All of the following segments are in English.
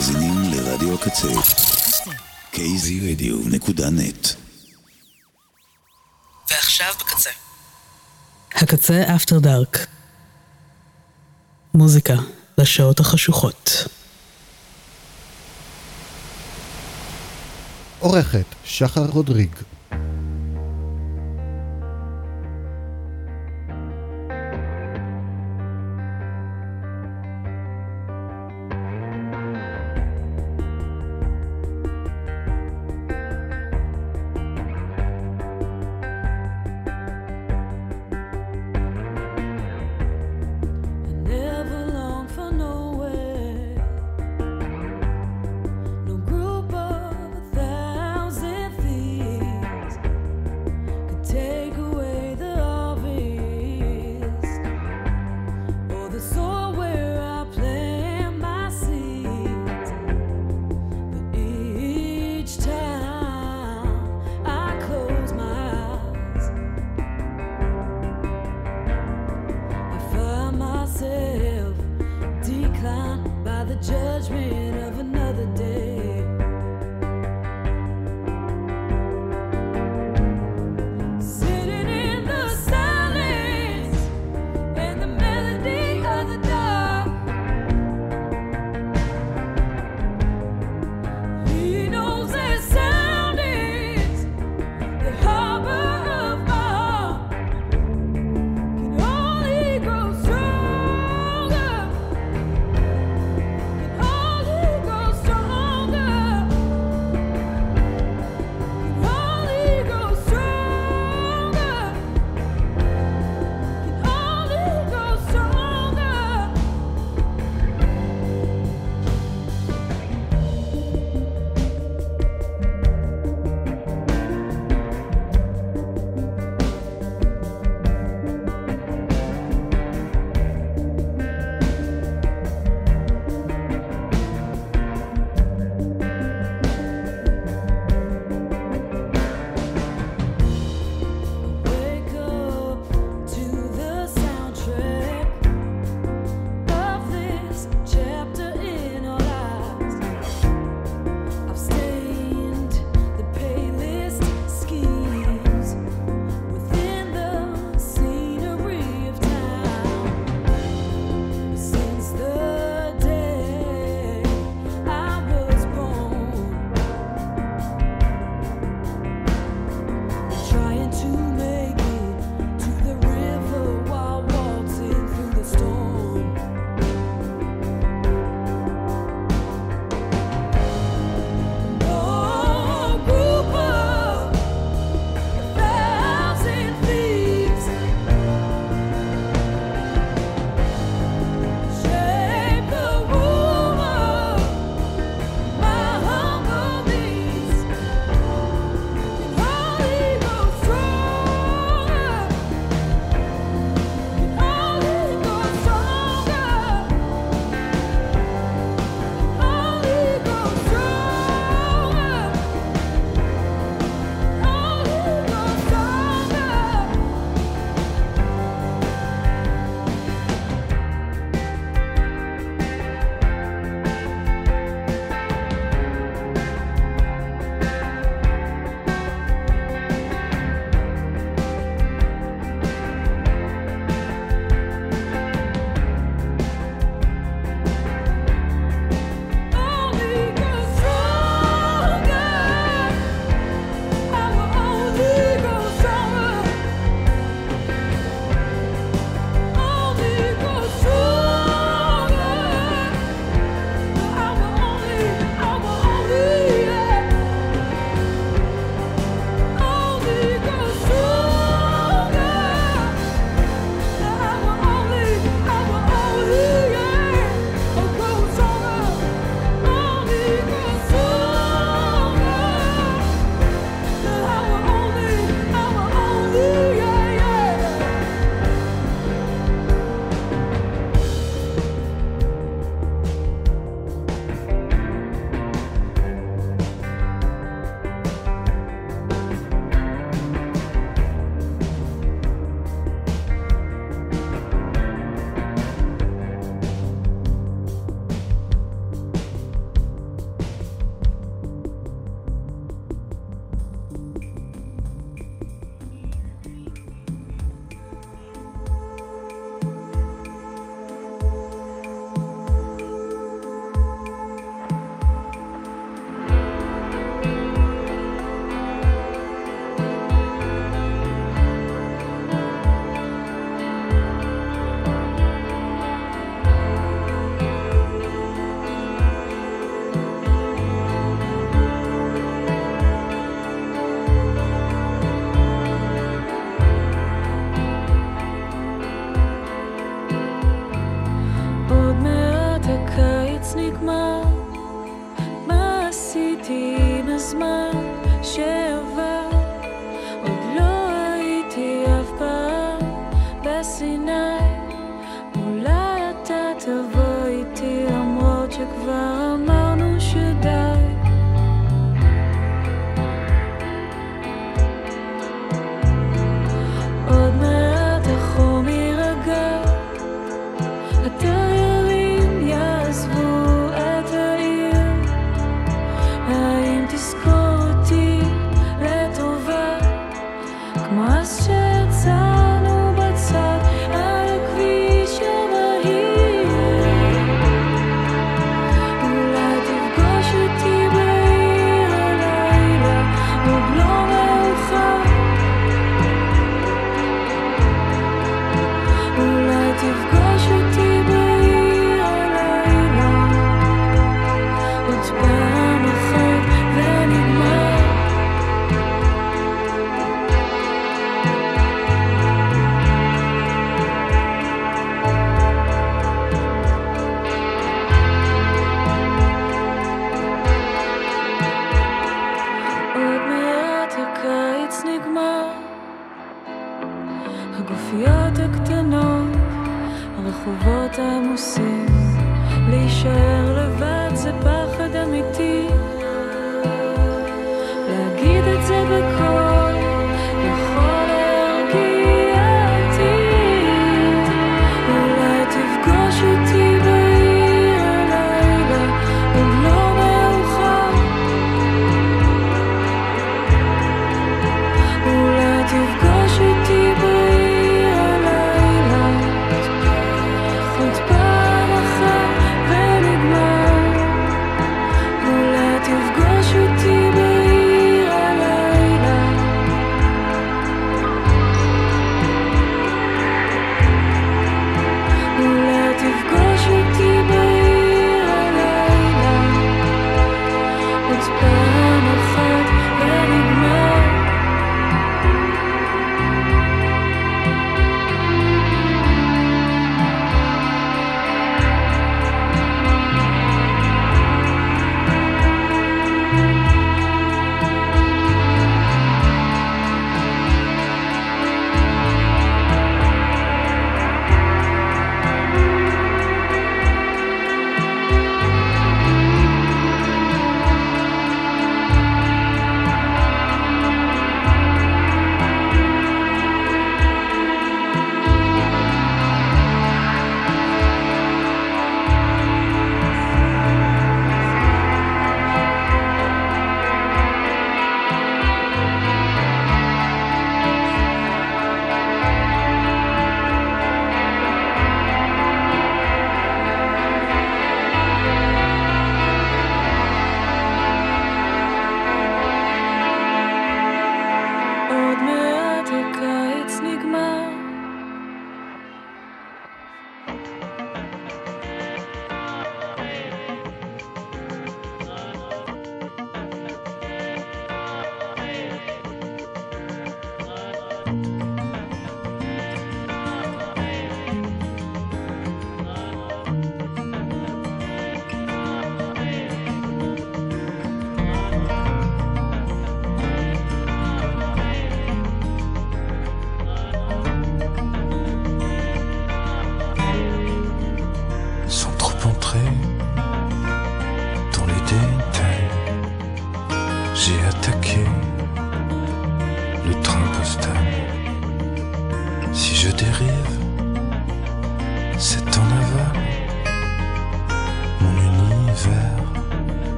מאזינים לרדיו הקצה, kzradio.net ועכשיו בקצה. הקצה אפטר דארק. מוזיקה לשעות החשוכות. עורכת שחר רודריג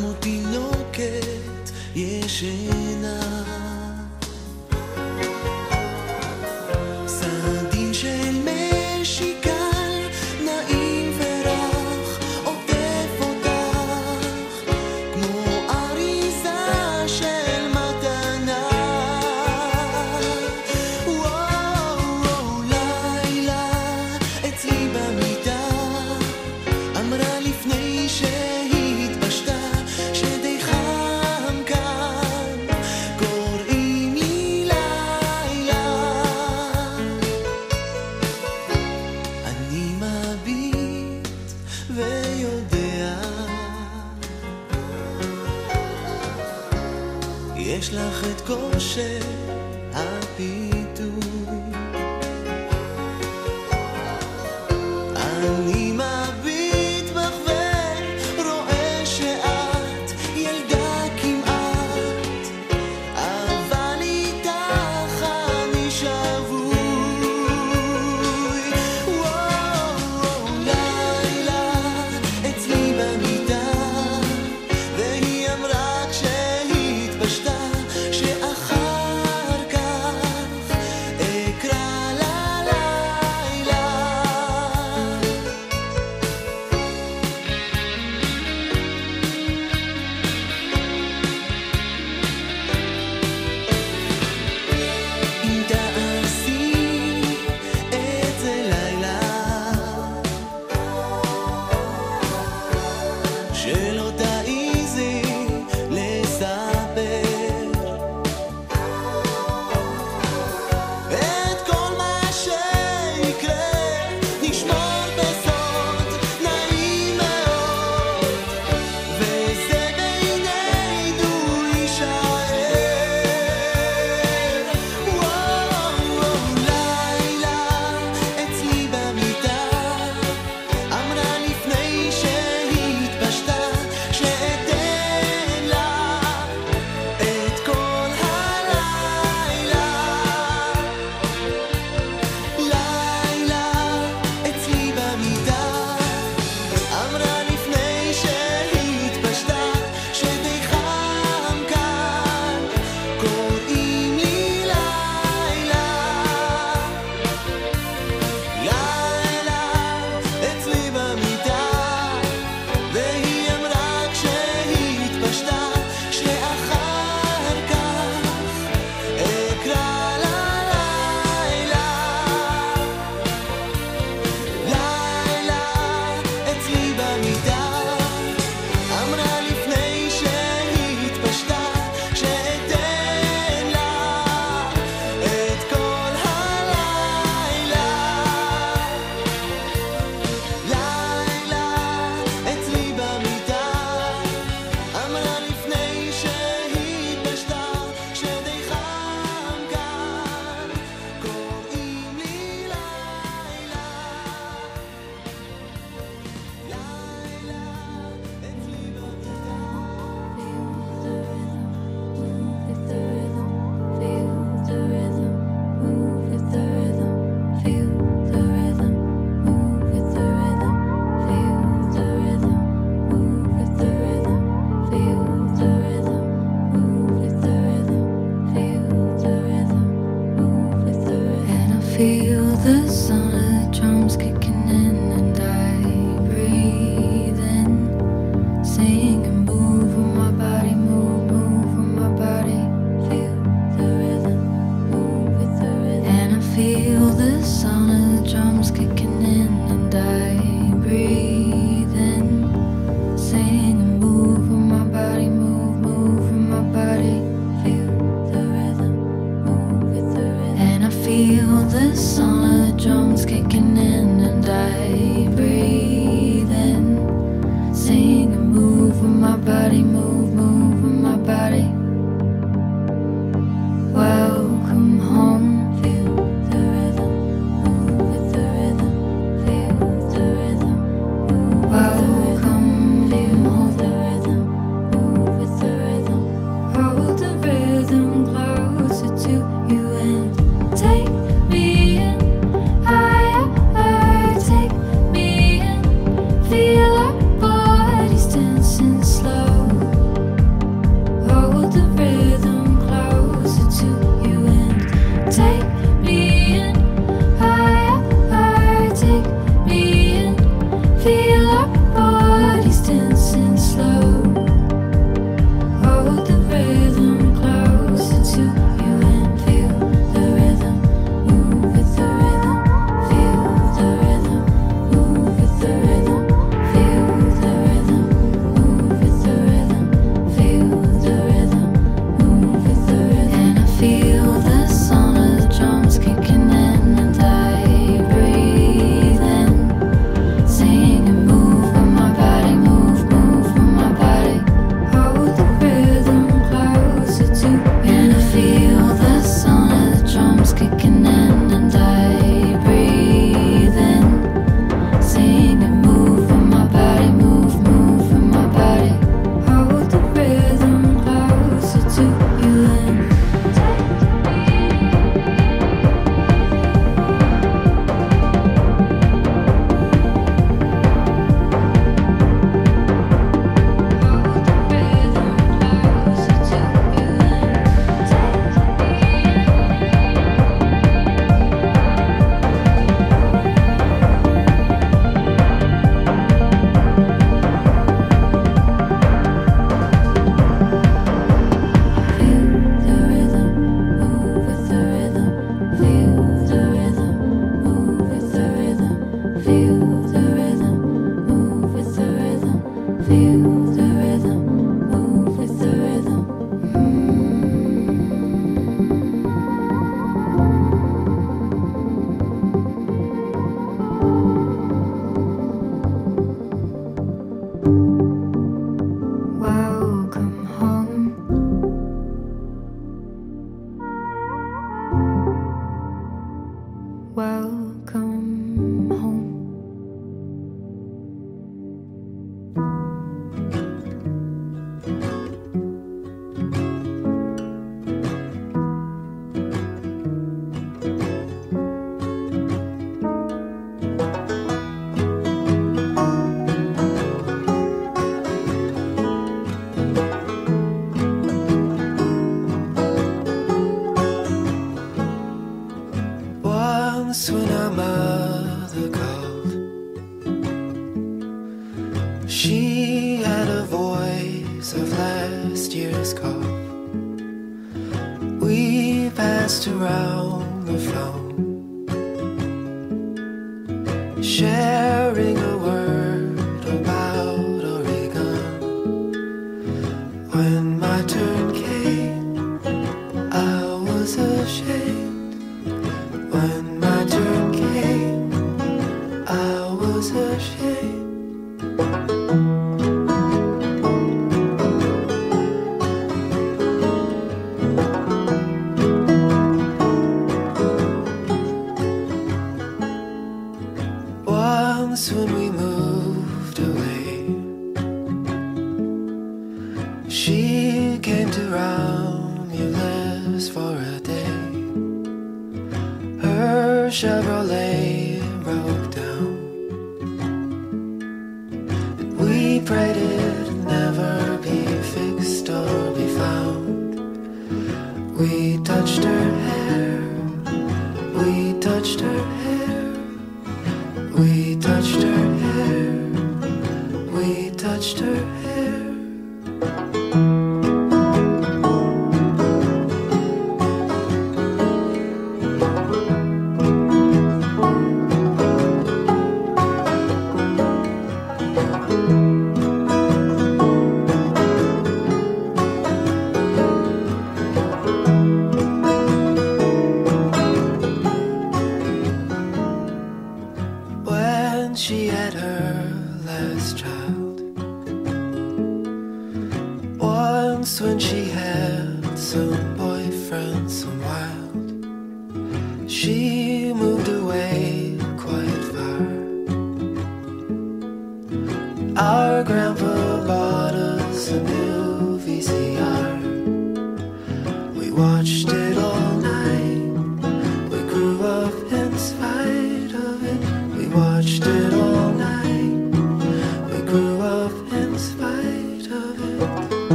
כמו תינוקת ישנה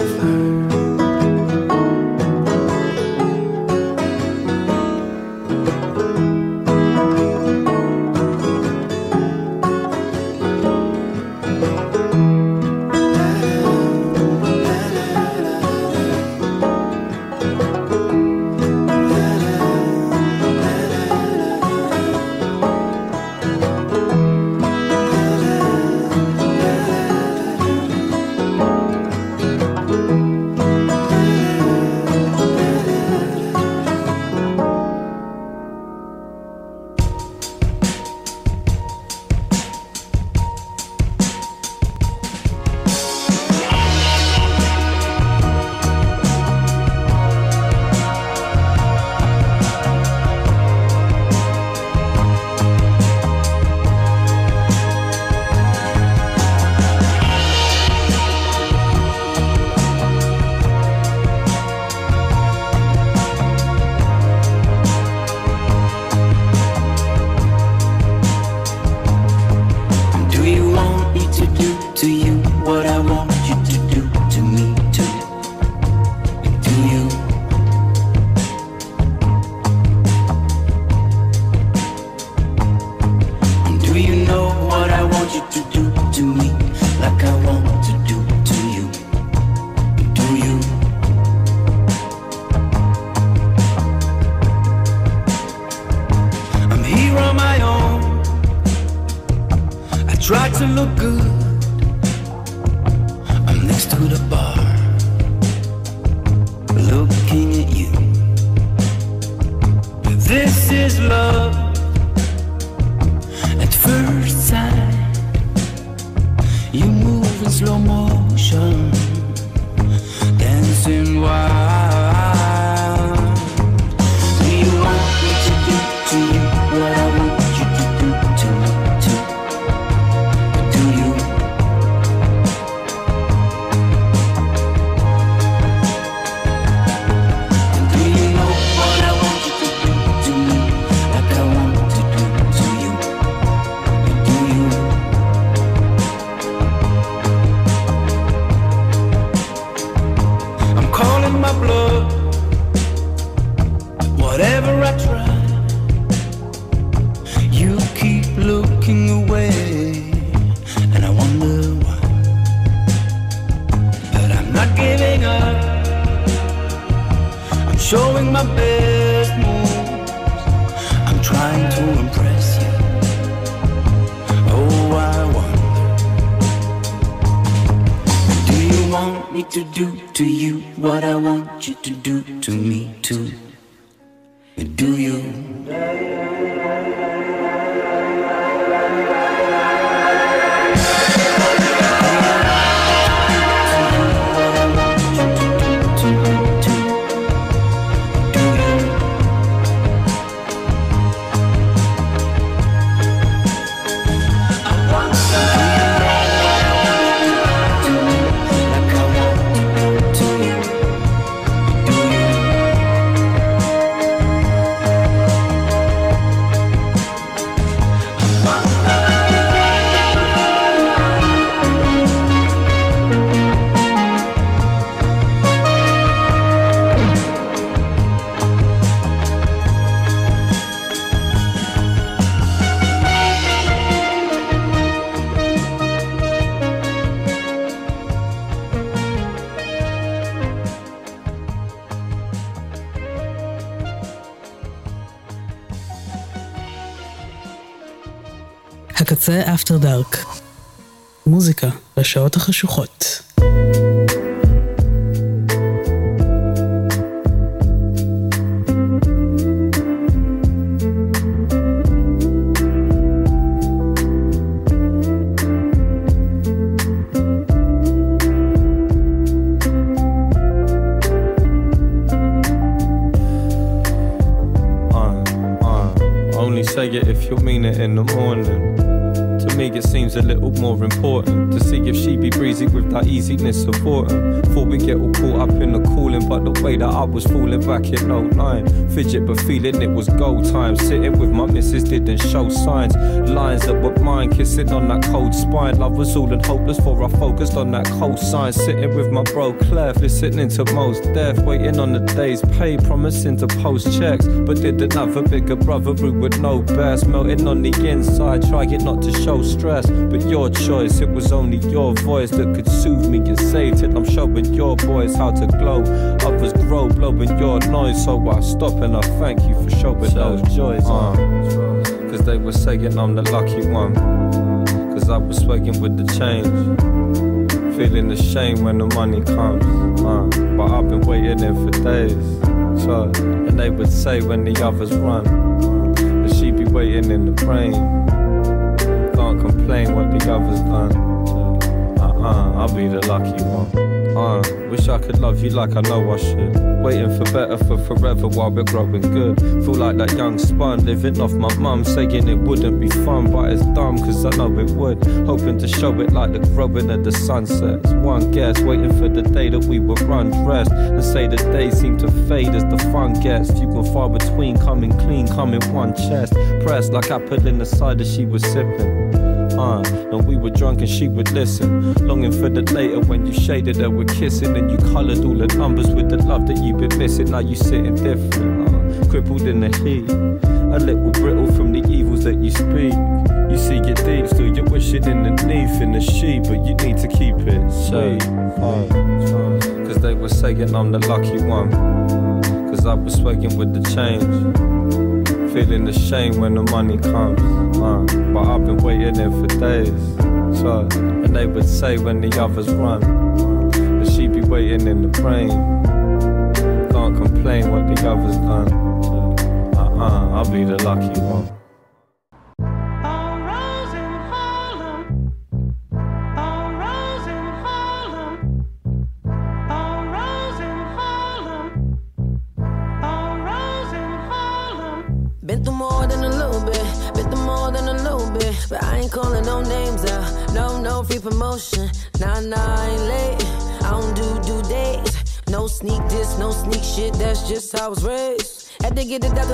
ashamed הקצה אפטר דארק. מוזיקה לשעות החשוכות. Was falling back in 09. Fidget, but feeling it was go time. Sitting with my missus didn't show signs. Lines that were mine, kissing on that cold spine. Love was all and hopeless, for I focused on that cold sign. Sitting with my bro Clef, listening to Mos Def, waiting on the day's pay, promising to post checks. But didn't have a bigger brother who would know best. Melting on the inside, trying not to show stress. But your choice, it was only your voice that could soothe me and save till I'm showing your boys how to glow. Others grow, blowing your noise. So I stop and I thank you for showing those joys. Uh, Cause they were saying I'm the lucky one. Cause I was swaying with the change. Feeling the shame when the money comes. Uh, but I've been waiting in for days. So, and they would say when the others run. That she be waiting in the rain. Can't complain what the others done. Uh-uh, I'll be the lucky one. Uh, wish I could love you like I know I should. Waiting for better for forever while we're growing good. Feel like that young spun living off my mum, saying it wouldn't be fun, but it's dumb cause I know it would. Hoping to show it like the growing of the sunsets. One guess, waiting for the day that we were undressed. And say the days seem to fade as the fun gets. Few and far between, coming clean, coming one chest. Pressed like I apple in the cider she was sipping. Uh, and we were drunk and she would listen. Longing for the later when you shaded her with kissing and you coloured all the numbers with the love that you've been missing. Now you sitting different, uh, crippled in the heat. A little brittle from the evils that you speak. You see your deep, still you're wishing underneath in the sheet, but you need to keep it sweet. Uh, Cause they were saying I'm the lucky one. Cause I was swaying with the change feeling ashamed when the money comes. Uh, but I've been waiting in for days. And they would say when the others run, uh, that she be waiting in the rain. Can't complain what the others done. Uh uh, i will be the lucky one.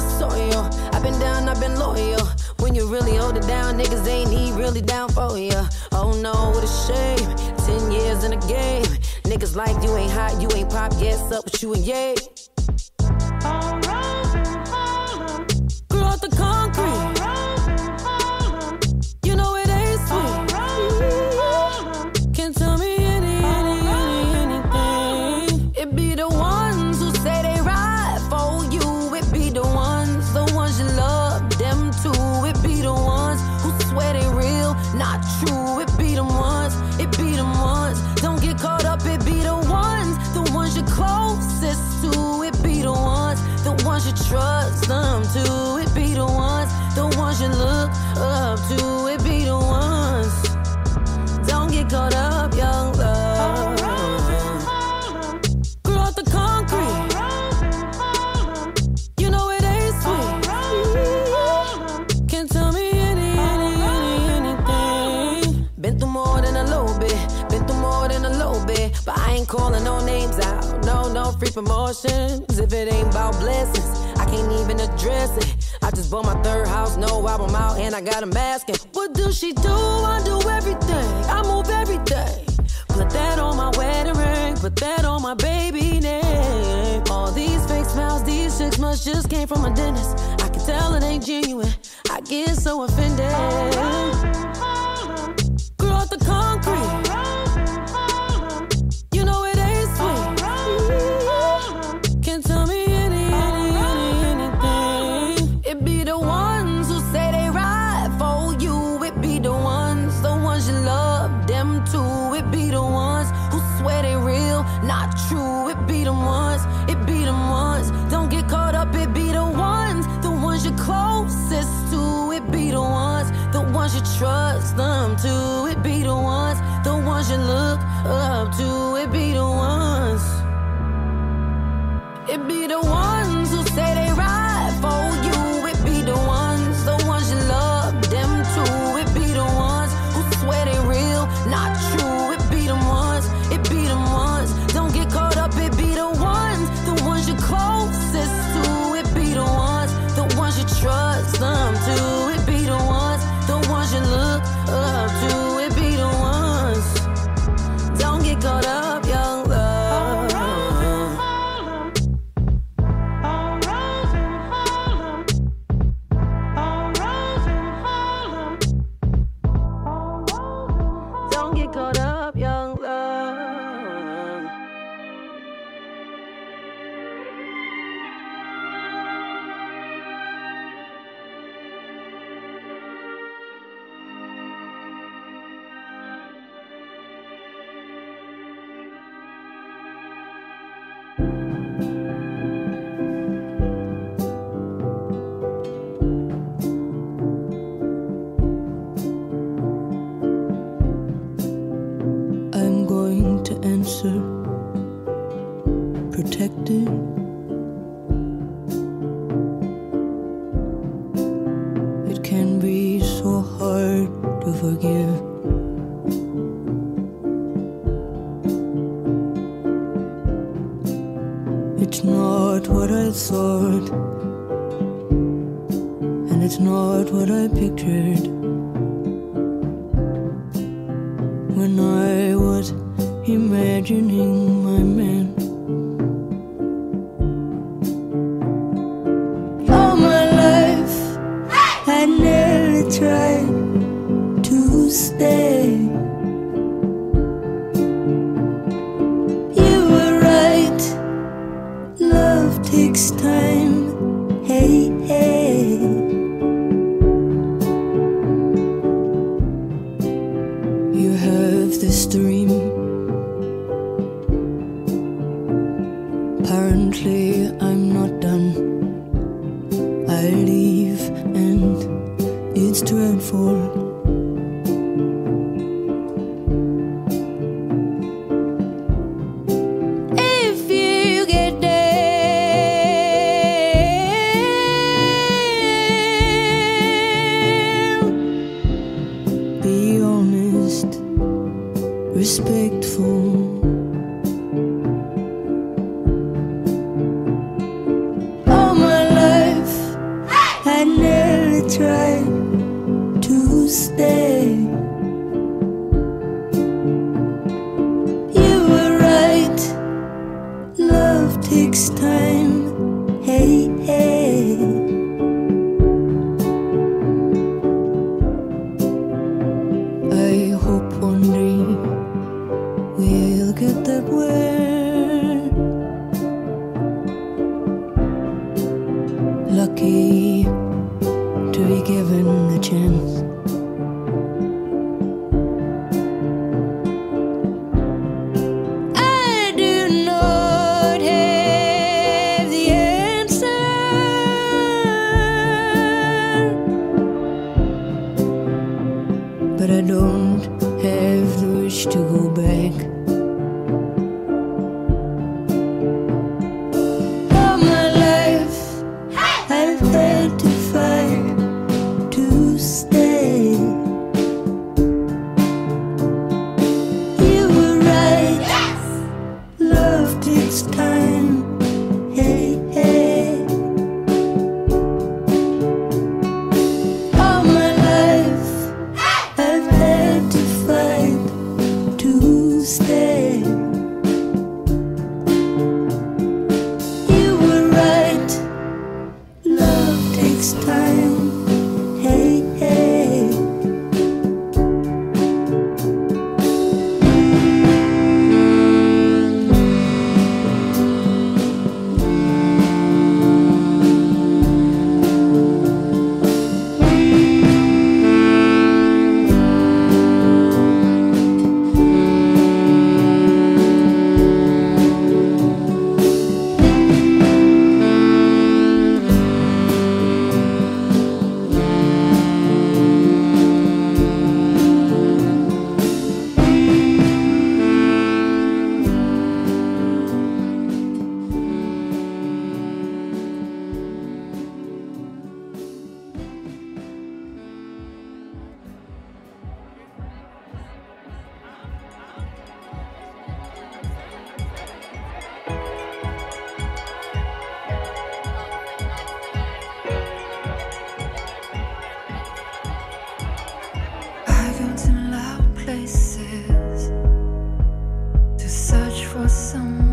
I saw you. I've been down, I've been loyal. When you really hold it down, niggas ain't he really down for you. Oh no, what a shame. Ten years in the game. Niggas like you ain't hot, you ain't pop, yes, up with you and yay. If it ain't about blessings, I can't even address it. I just bought my third house, no album out, and I got a mask. And what do she do? I do everything. I move everything. Put that on my wedding ring, put that on my baby name. All these fake smiles, these six months just came from a dentist. I can tell it ain't genuine. I get so offended. Grew out the concrete. It be the one imagining my man. All my life, I nearly tried to stay. For someone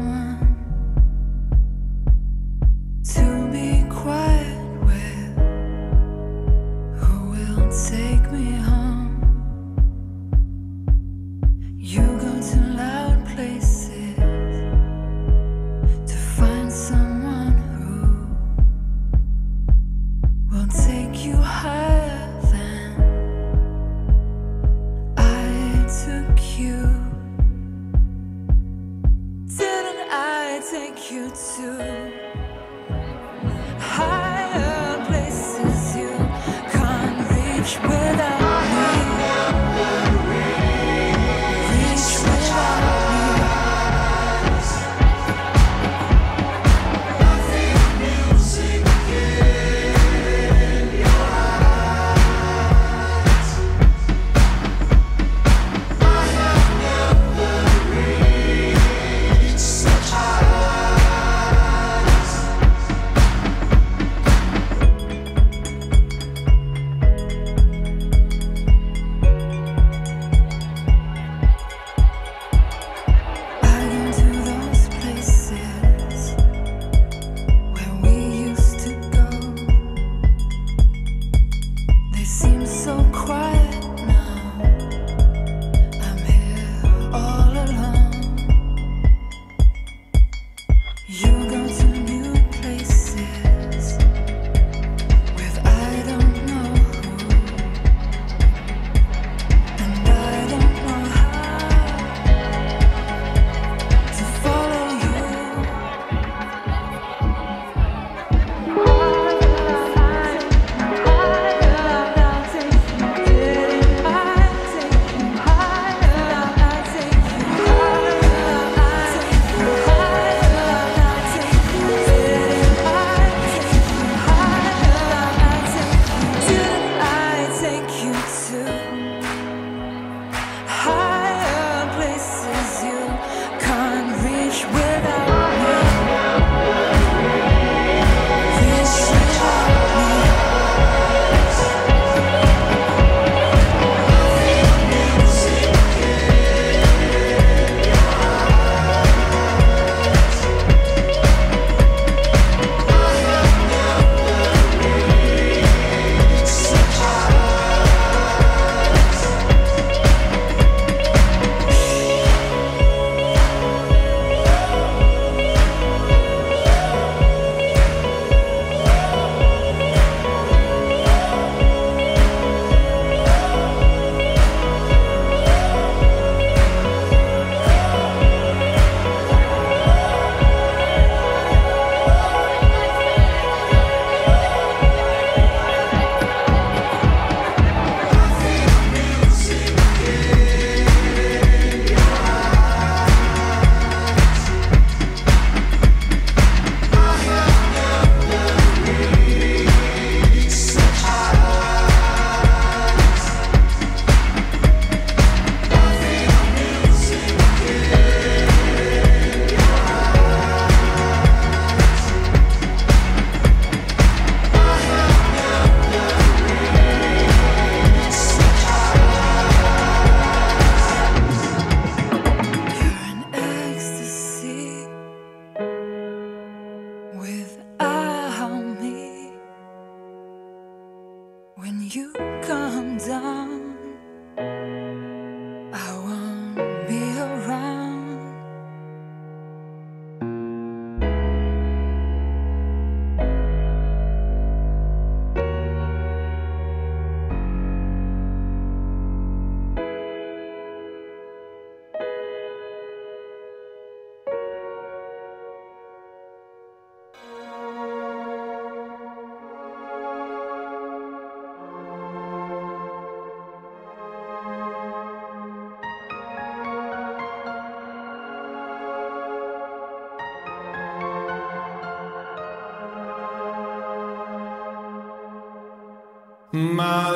My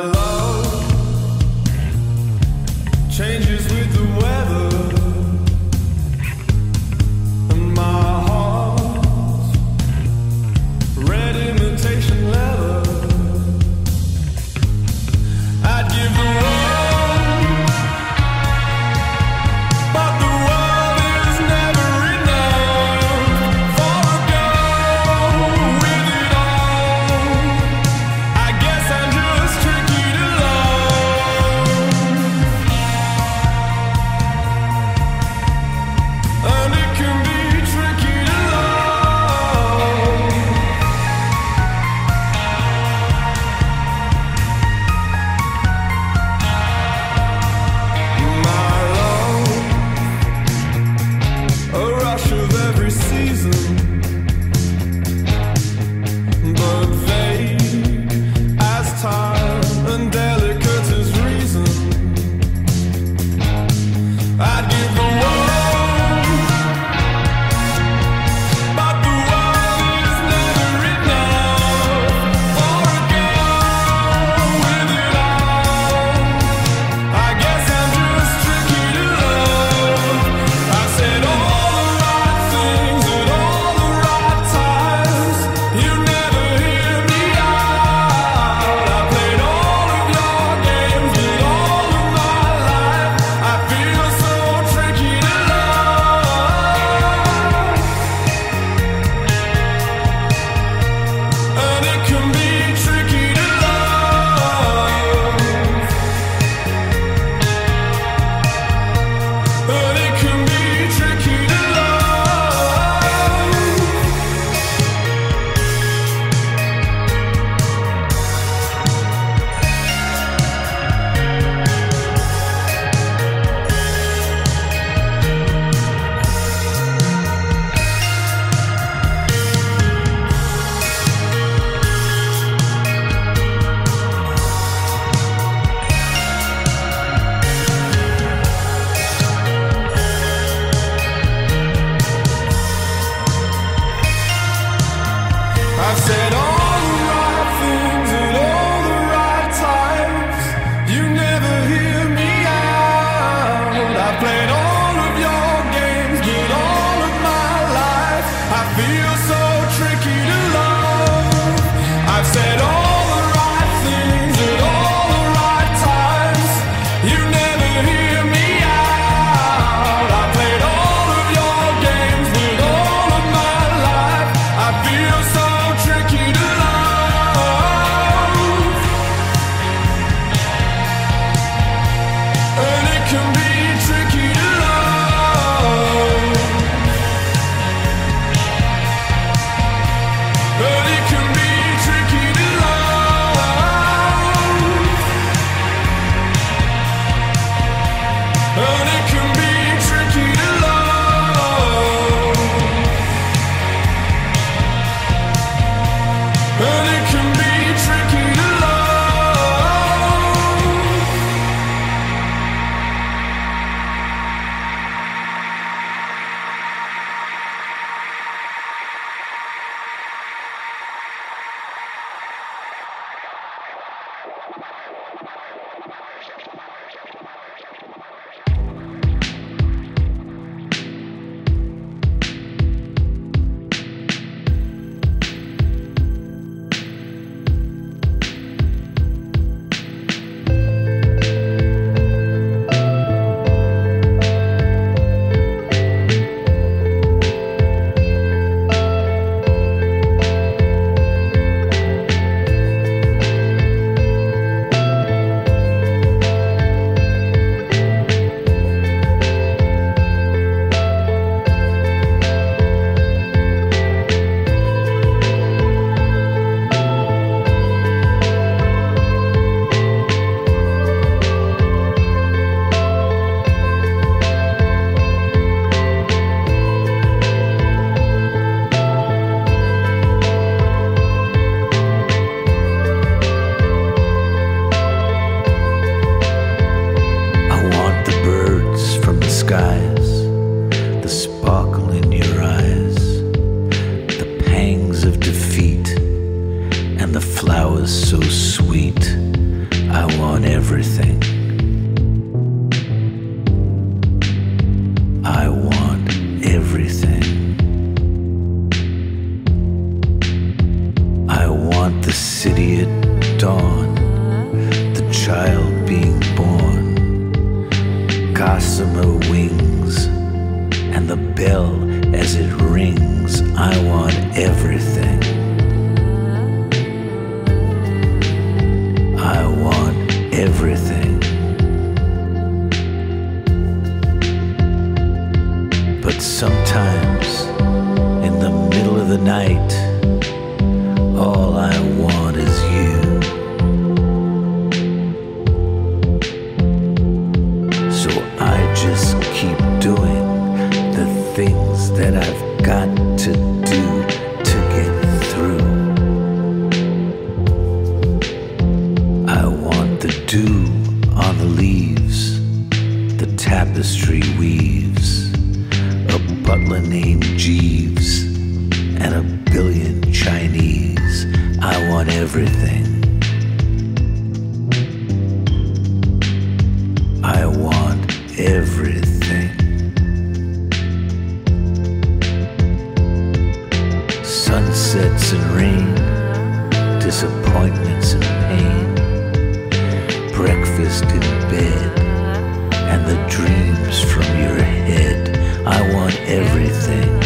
everything.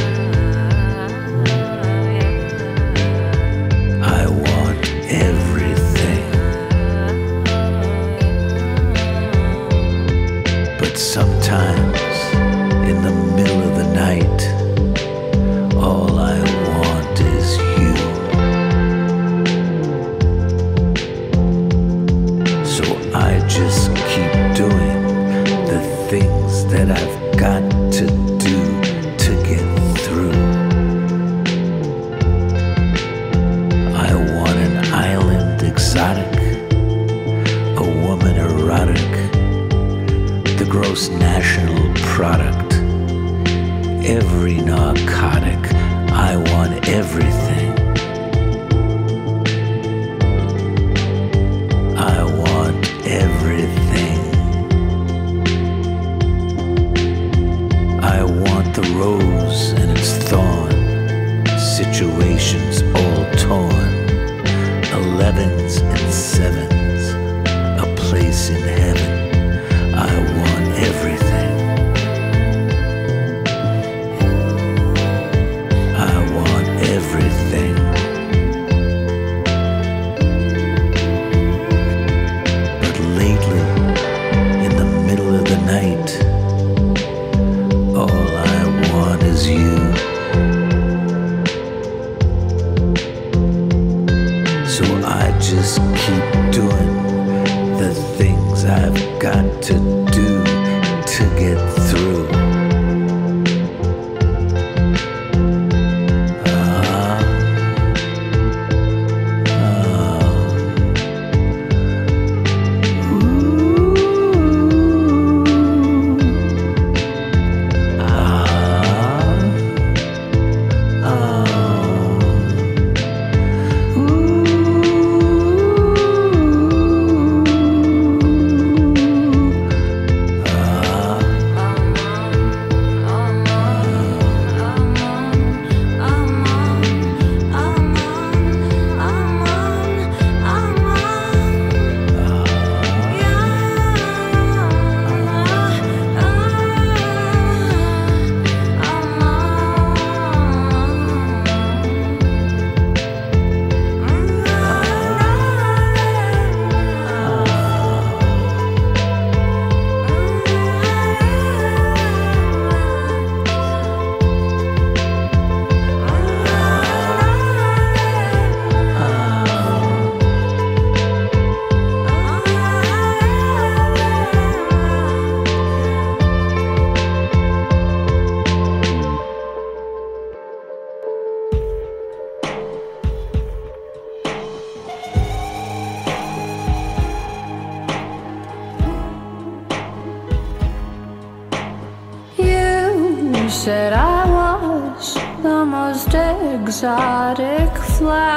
Exotic flower,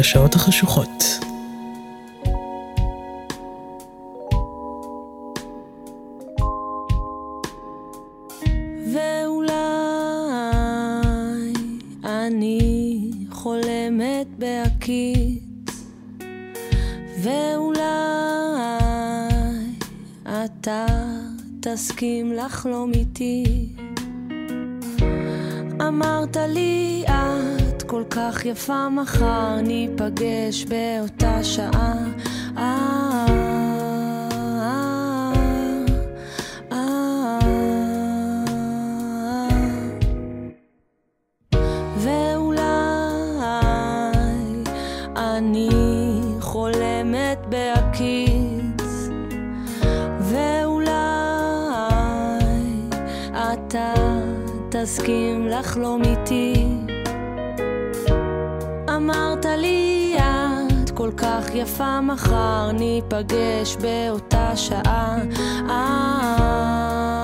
בשעות החשוכות. ואולי אני חולמת בהקיץ, ואולי אתה תסכים לחלום כך יפה מחר ניפגש באותה שעה ואולי תסכים לחלום איתי כל כך יפה, מחר ניפגש באותה שעה. אה,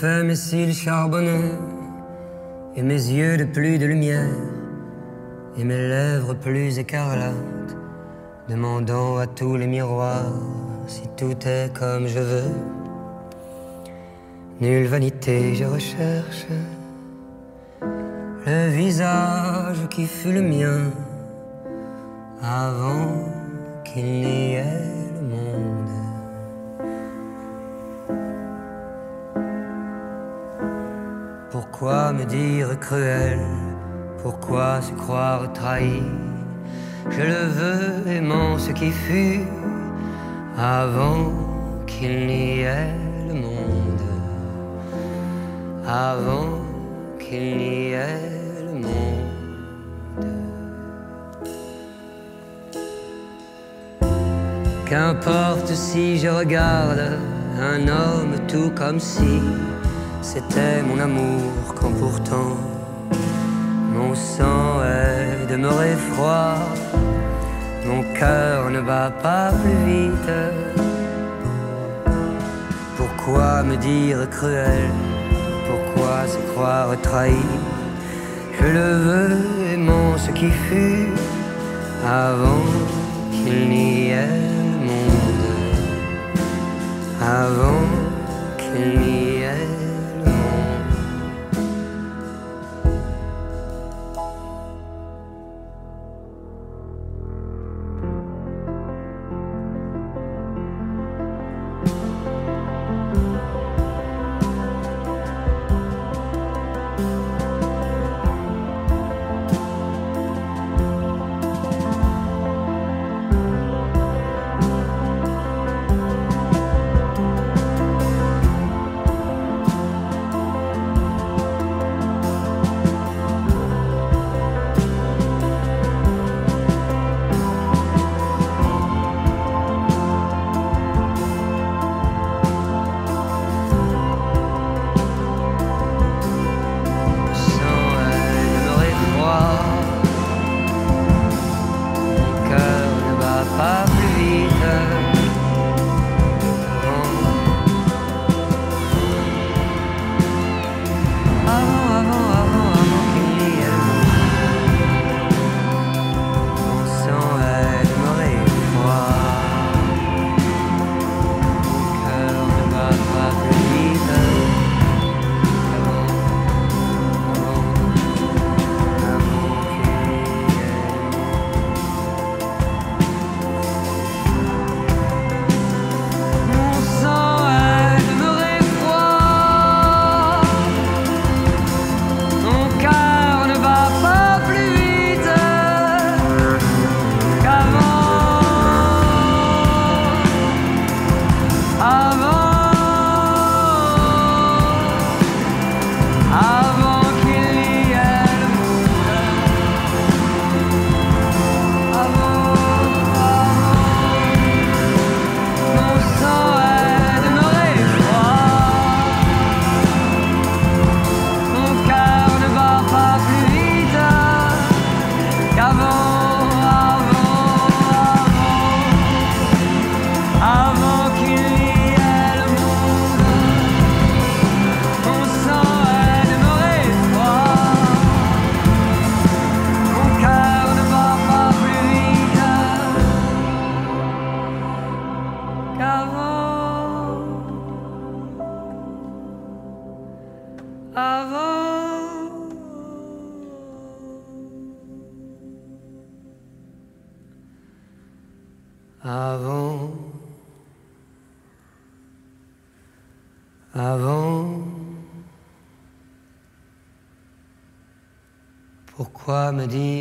Fais mes cils charbonneux et mes yeux de plus de lumière. Et mes lèvres plus écarlates, demandant à tous les miroirs si tout est comme je veux. Nulle vanité je recherche le visage qui fut le mien avant qu'il dire cruel Pourquoi se croire trahi? Je le veux aimant ce qui fut avant qu'il n'y ait le monde. Avant qu'il n'y ait le monde. Qu'importe si je regarde un homme tout comme si c'était mon amour quand pourtant mon sang est demeuré froid, mon cœur ne bat pas plus vite. Pourquoi me dire cruel? Pourquoi se croire trahi? Je le veux aimant ce qui fut avant qu'il n'y ait monde. Avant qu'il n'y الغامدين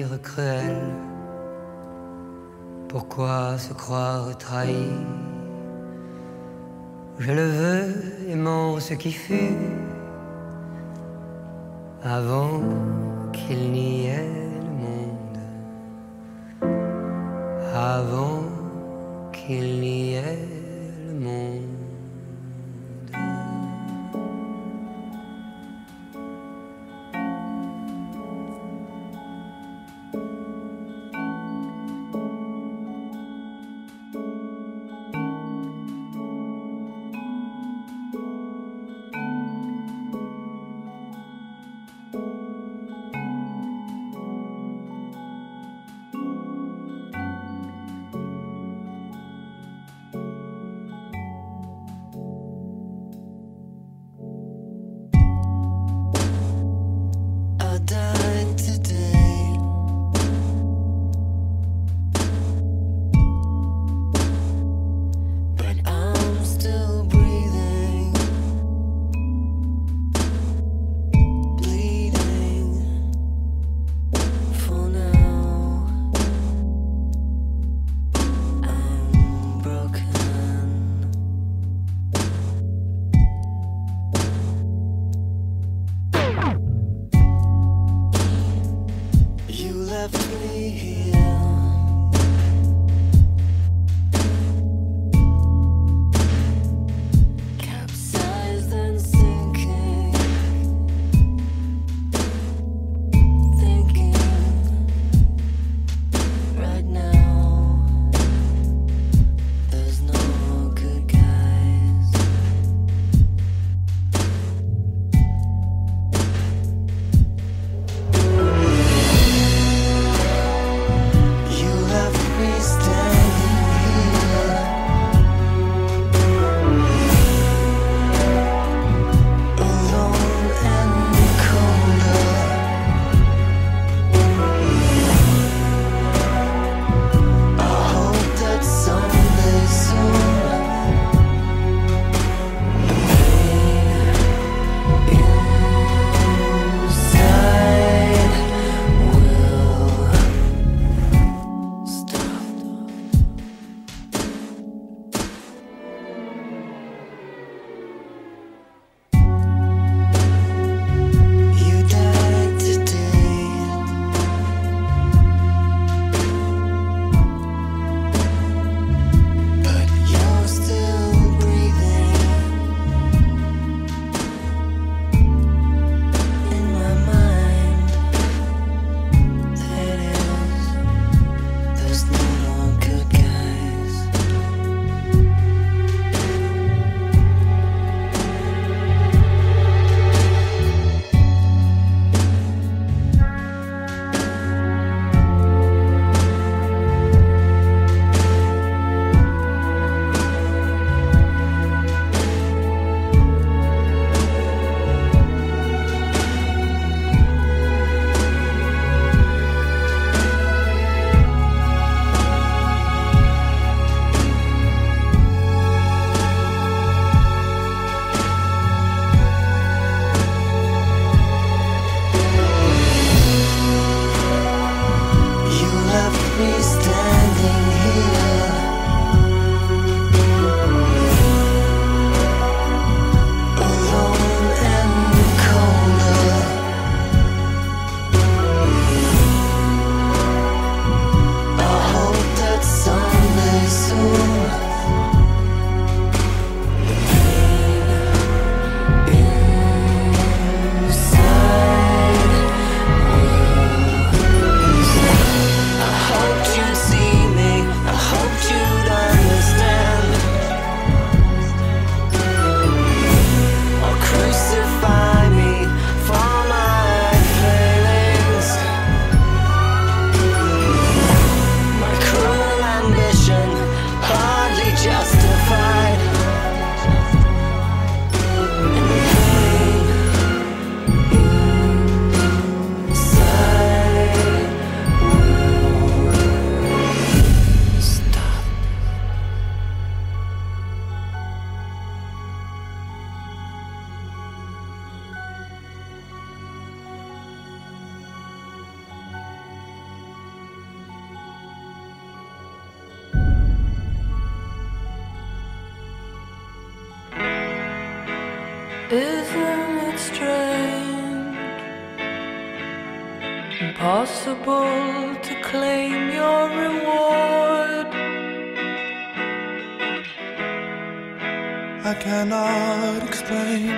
I cannot explain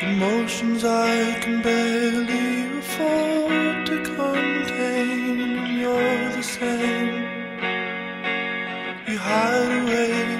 Emotions I can barely afford to contain. You're the same. You hide away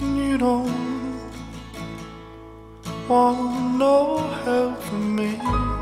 You don't want no help from me.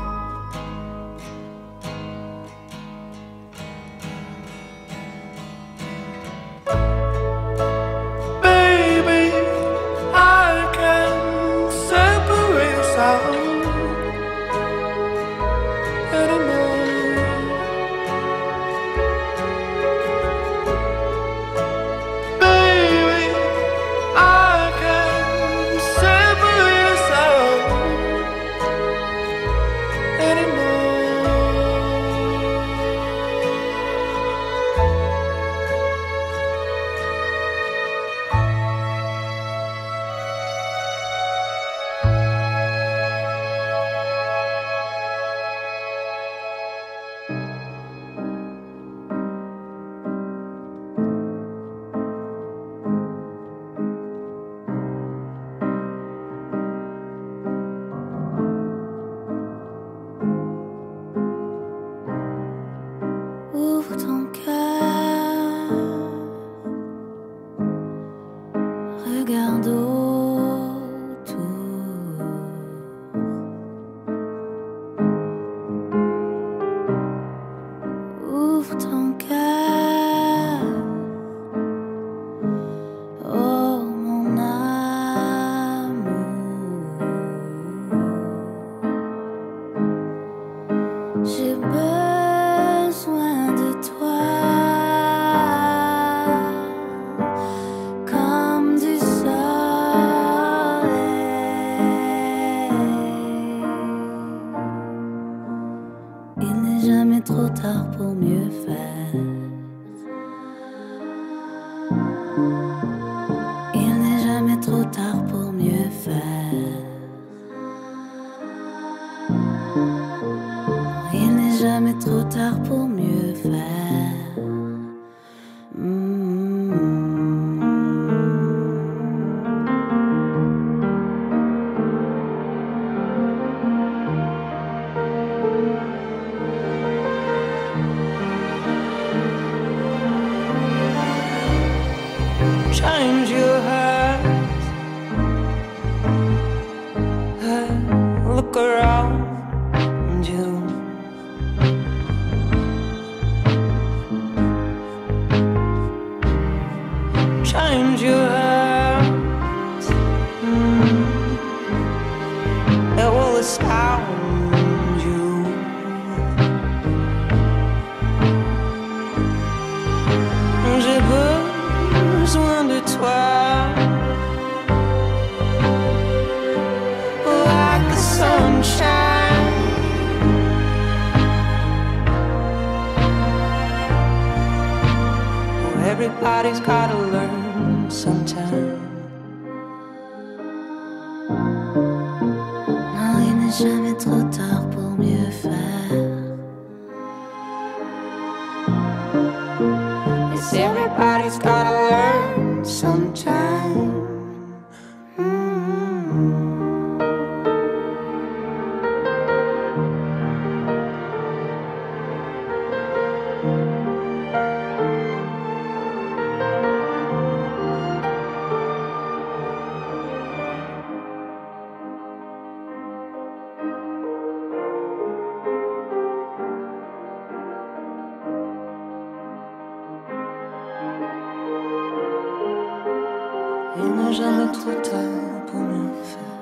trop tard pour rien faire.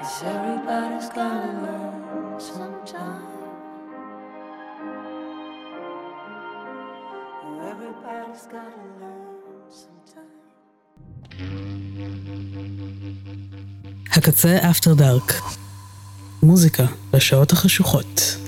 It's everybody's gotta learn sometime. Everybody's gotta learn sometime. הקצה אפטר דארק. מוזיקה בשעות החשוכות.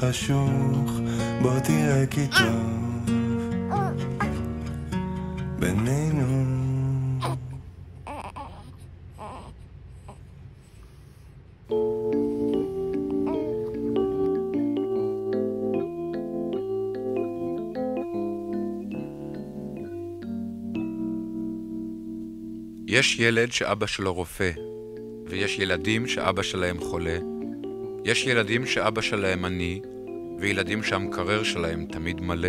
חשוך, בוא תראה כי טוב בינינו. יש ילד שאבא שלו רופא, ויש ילדים שאבא שלהם חולה. יש ילדים שאבא שלהם עני, וילדים שהמקרר שלהם תמיד מלא.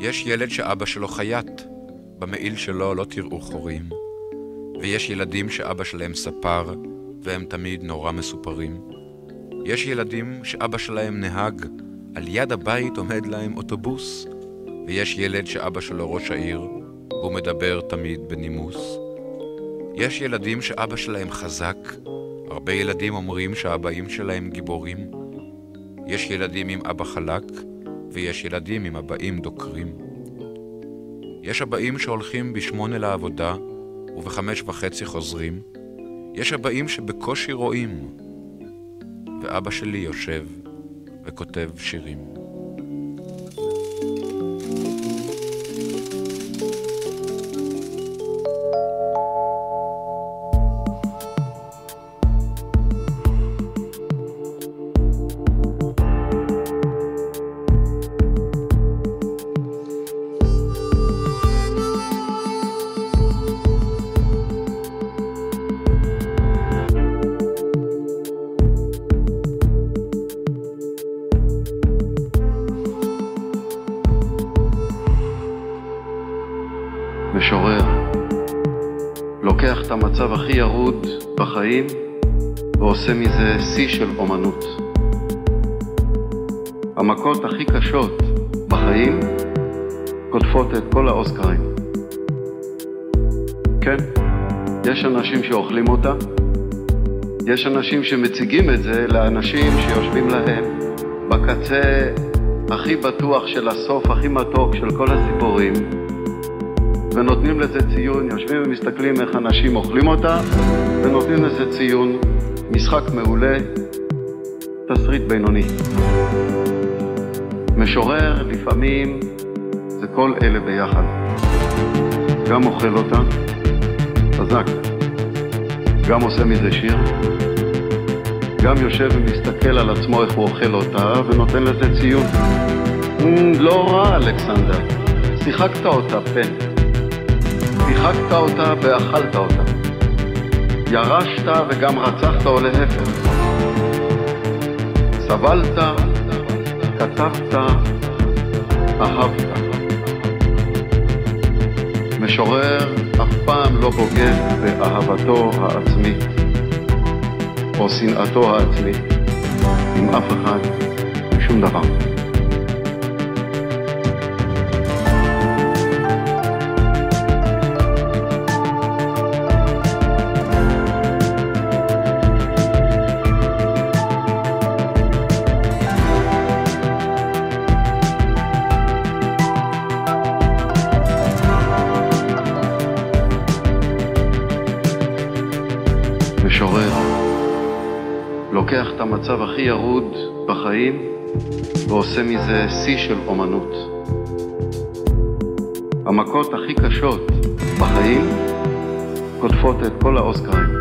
יש ילד שאבא שלו חייט, במעיל שלו לא תראו חורים. ויש ילדים שאבא שלהם ספר, והם תמיד נורא מסופרים. יש ילדים שאבא שלהם נהג, על יד הבית עומד להם אוטובוס. ויש ילד שאבא שלו ראש העיר, והוא מדבר תמיד בנימוס. יש ילדים שאבא שלהם חזק, הרבה ילדים אומרים שהאבאים שלהם גיבורים. יש ילדים עם אבא חלק, ויש ילדים עם אבאים דוקרים. יש אבאים שהולכים בשמונה לעבודה, ובחמש וחצי חוזרים. יש אבאים שבקושי רואים, ואבא שלי יושב וכותב שירים. בחיים ועושה מזה שיא של אומנות. המכות הכי קשות בחיים קוטפות את כל האוסקרים. כן, יש אנשים שאוכלים אותה, יש אנשים שמציגים את זה לאנשים שיושבים להם בקצה הכי בטוח של הסוף, הכי מתוק של כל הסיפורים, ונותנים לזה ציון, יושבים ומסתכלים איך אנשים אוכלים אותה, ונותנים לזה ציון, משחק מעולה, תסריט בינוני. משורר לפעמים זה כל אלה ביחד. גם אוכל אותה, חזק, גם עושה מזה שיר, גם יושב ומסתכל על עצמו איך הוא אוכל אותה ונותן לזה ציון. "מ, לא רע, אלכסנדר, שיחקת אותה, פן. שיחקת אותה ואכלת אותה. ירשת וגם רצחת או להפך. סבלת, כתבת, אהבת. משורר אף פעם לא בוגד באהבתו העצמית או שנאתו העצמית עם אף אחד, עם שום דבר. המצב הכי ירוד בחיים ועושה מזה שיא של אומנות. המכות הכי קשות בחיים קוטפות את כל האוסקרים.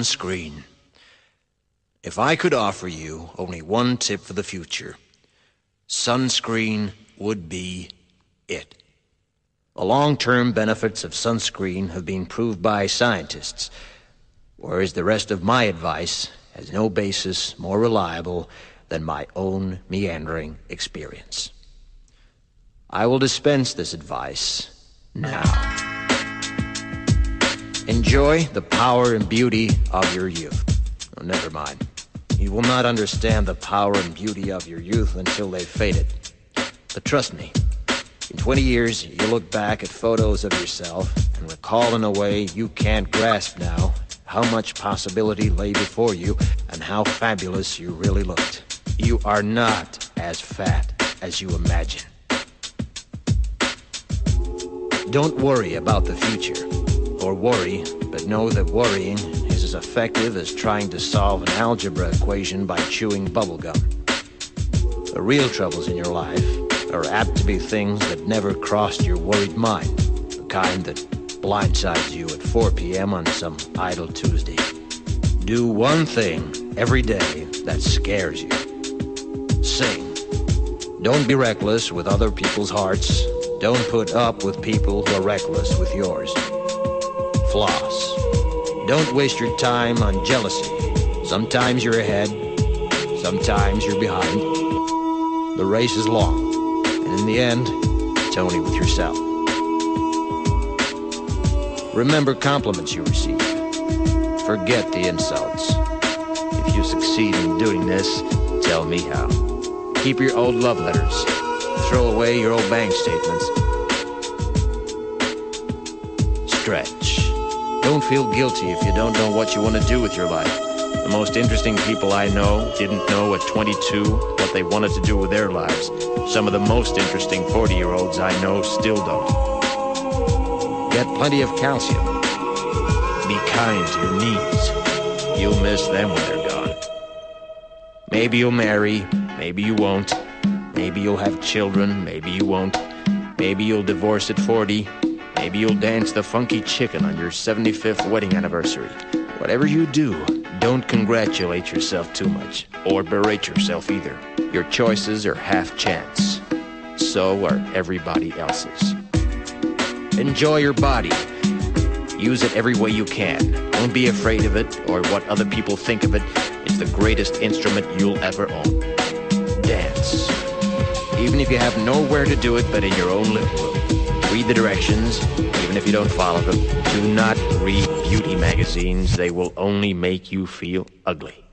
Sunscreen. If I could offer you only one tip for the future, sunscreen would be it. The long term benefits of sunscreen have been proved by scientists, whereas the rest of my advice has no basis more reliable than my own meandering experience. I will dispense this advice now. Enjoy the power and beauty of your youth. Oh, never mind. You will not understand the power and beauty of your youth until they've faded. But trust me, in 20 years, you'll look back at photos of yourself and recall in a way you can't grasp now how much possibility lay before you and how fabulous you really looked. You are not as fat as you imagine. Don't worry about the future. Or worry, but know that worrying is as effective as trying to solve an algebra equation by chewing bubblegum. The real troubles in your life are apt to be things that never crossed your worried mind, the kind that blindsides you at 4 p.m. on some idle Tuesday. Do one thing every day that scares you. Sing. Don't be reckless with other people's hearts. Don't put up with people who are reckless with yours. Floss. Don't waste your time on jealousy. Sometimes you're ahead, sometimes you're behind. The race is long, and in the end, it's only with yourself. Remember compliments you receive. Forget the insults. If you succeed in doing this, tell me how. Keep your old love letters. Throw away your old bank statements. Stretch. Don't feel guilty if you don't know what you want to do with your life. The most interesting people I know didn't know at 22 what they wanted to do with their lives. Some of the most interesting 40 year olds I know still don't. Get plenty of calcium. Be kind to your knees. You'll miss them when they're gone. Maybe you'll marry, maybe you won't. Maybe you'll have children, maybe you won't. Maybe you'll divorce at 40. Maybe you'll dance the funky chicken on your 75th wedding anniversary. Whatever you do, don't congratulate yourself too much, or berate yourself either. Your choices are half chance. So are everybody else's. Enjoy your body. Use it every way you can. Don't be afraid of it or what other people think of it. It's the greatest instrument you'll ever own. Dance. Even if you have nowhere to do it but in your own living room. Read the directions, even if you don't follow them. Do not read beauty magazines. They will only make you feel ugly.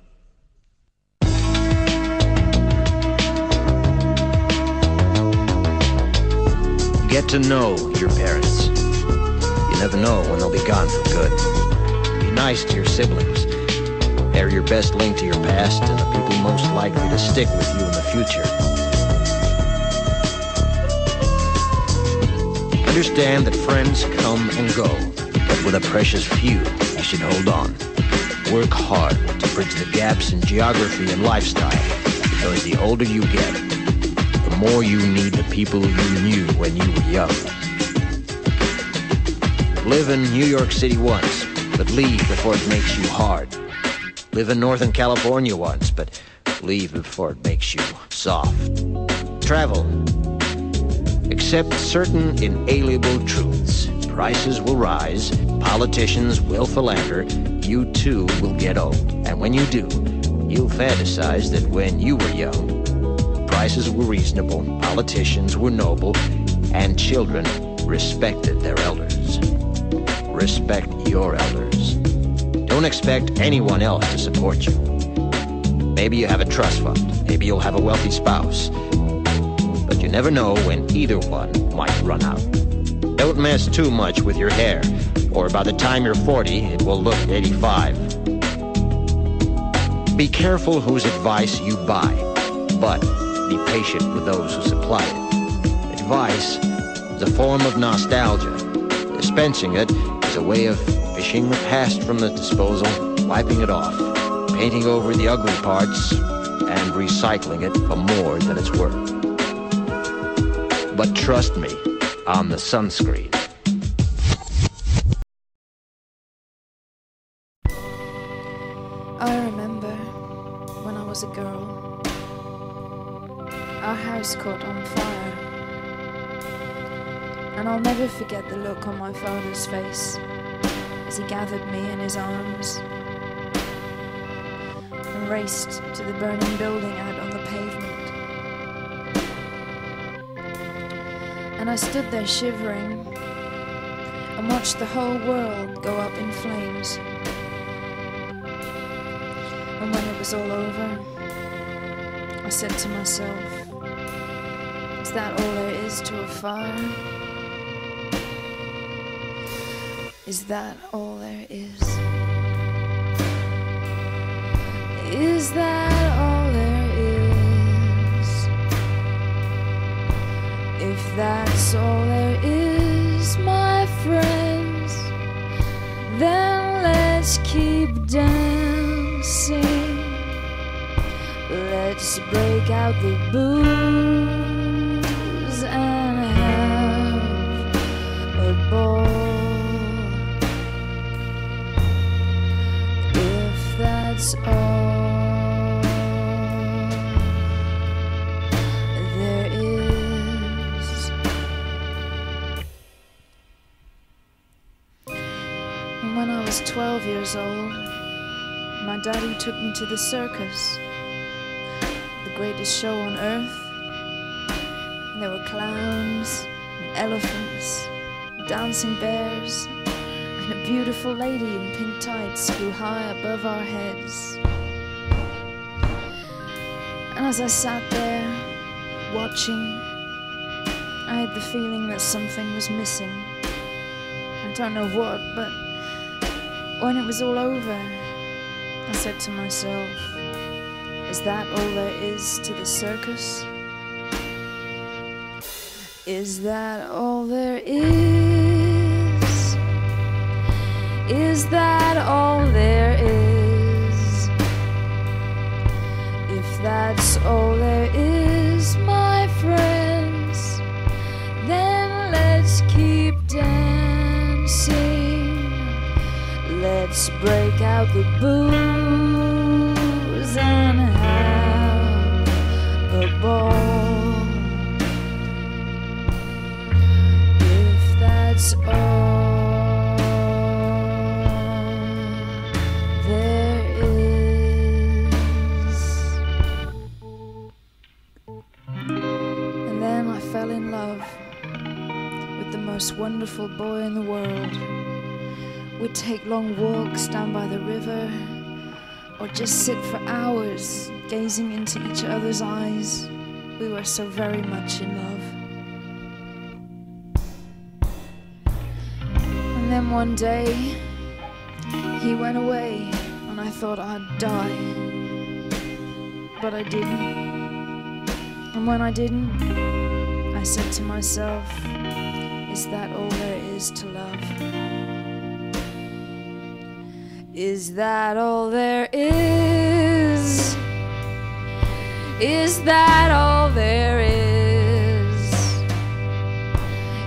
Get to know your parents. You never know when they'll be gone for good. Be nice to your siblings. They're your best link to your past and the people most likely to stick with you in the future. Understand that friends come and go, but with a precious few, you should hold on. Work hard to bridge the gaps in geography and lifestyle, because the older you get, the more you need the people you knew when you were young. Live in New York City once, but leave before it makes you hard. Live in Northern California once, but leave before it makes you soft. Travel. Accept certain inalienable truths. Prices will rise, politicians will philander, you too will get old. And when you do, you'll fantasize that when you were young, prices were reasonable, politicians were noble, and children respected their elders. Respect your elders. Don't expect anyone else to support you. Maybe you have a trust fund. Maybe you'll have a wealthy spouse. You never know when either one might run out. Don't mess too much with your hair, or by the time you're 40, it will look 85. Be careful whose advice you buy, but be patient with those who supply it. Advice is a form of nostalgia. Dispensing it is a way of fishing the past from the disposal, wiping it off, painting over the ugly parts, and recycling it for more than it's worth. But trust me on the sunscreen. I remember when I was a girl, our house caught on fire. And I'll never forget the look on my father's face as he gathered me in his arms and raced to the burning building out on the pavement. And I stood there shivering and watched the whole world go up in flames. And when it was all over, I said to myself, Is that all there is to a fire? Is that all there is? Is that all If that's all there is, my friends, then let's keep dancing. Let's break out the booze and have a ball. When I was 12 years old, my daddy took me to the circus, the greatest show on earth. And there were clowns, and elephants, dancing bears, and a beautiful lady in pink tights flew high above our heads. And as I sat there watching, I had the feeling that something was missing. I don't know what, but when it was all over, I said to myself, Is that all there is to the circus? Is that all there is? Is that all there is? If that's all there is, Let's break out the booze and have a ball. If that's all there is. And then I fell in love with the most wonderful boy in the world. We'd take long walks down by the river or just sit for hours gazing into each other's eyes. We were so very much in love. And then one day, he went away, and I thought I'd die. But I didn't. And when I didn't, I said to myself, Is that all there is to love? Is that all there is? Is that all there is?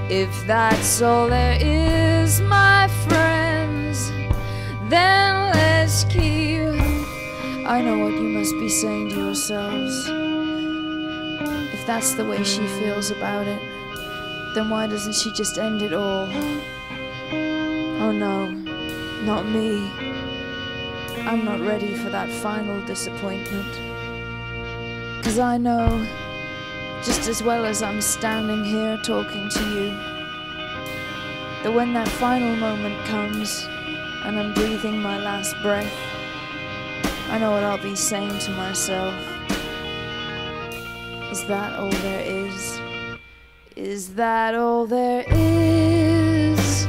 If that's all there is, my friends, then let's keep. I know what you must be saying to yourselves. If that's the way she feels about it, then why doesn't she just end it all? Oh no, not me. I'm not ready for that final disappointment. Cause I know, just as well as I'm standing here talking to you, that when that final moment comes and I'm breathing my last breath, I know what I'll be saying to myself. Is that all there is? Is that all there is?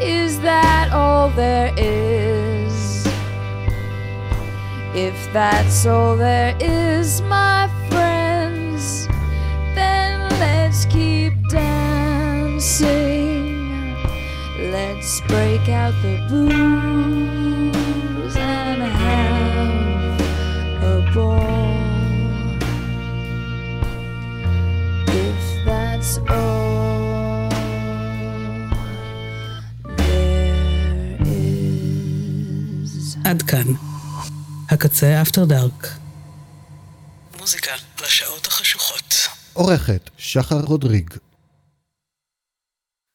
Is that all there is? If that's all there is, my friends, then let's keep dancing. Let's break out the booze and have a ball. הקצה אפטר דארק. מוזיקה לשעות החשוכות. עורכת שחר רודריג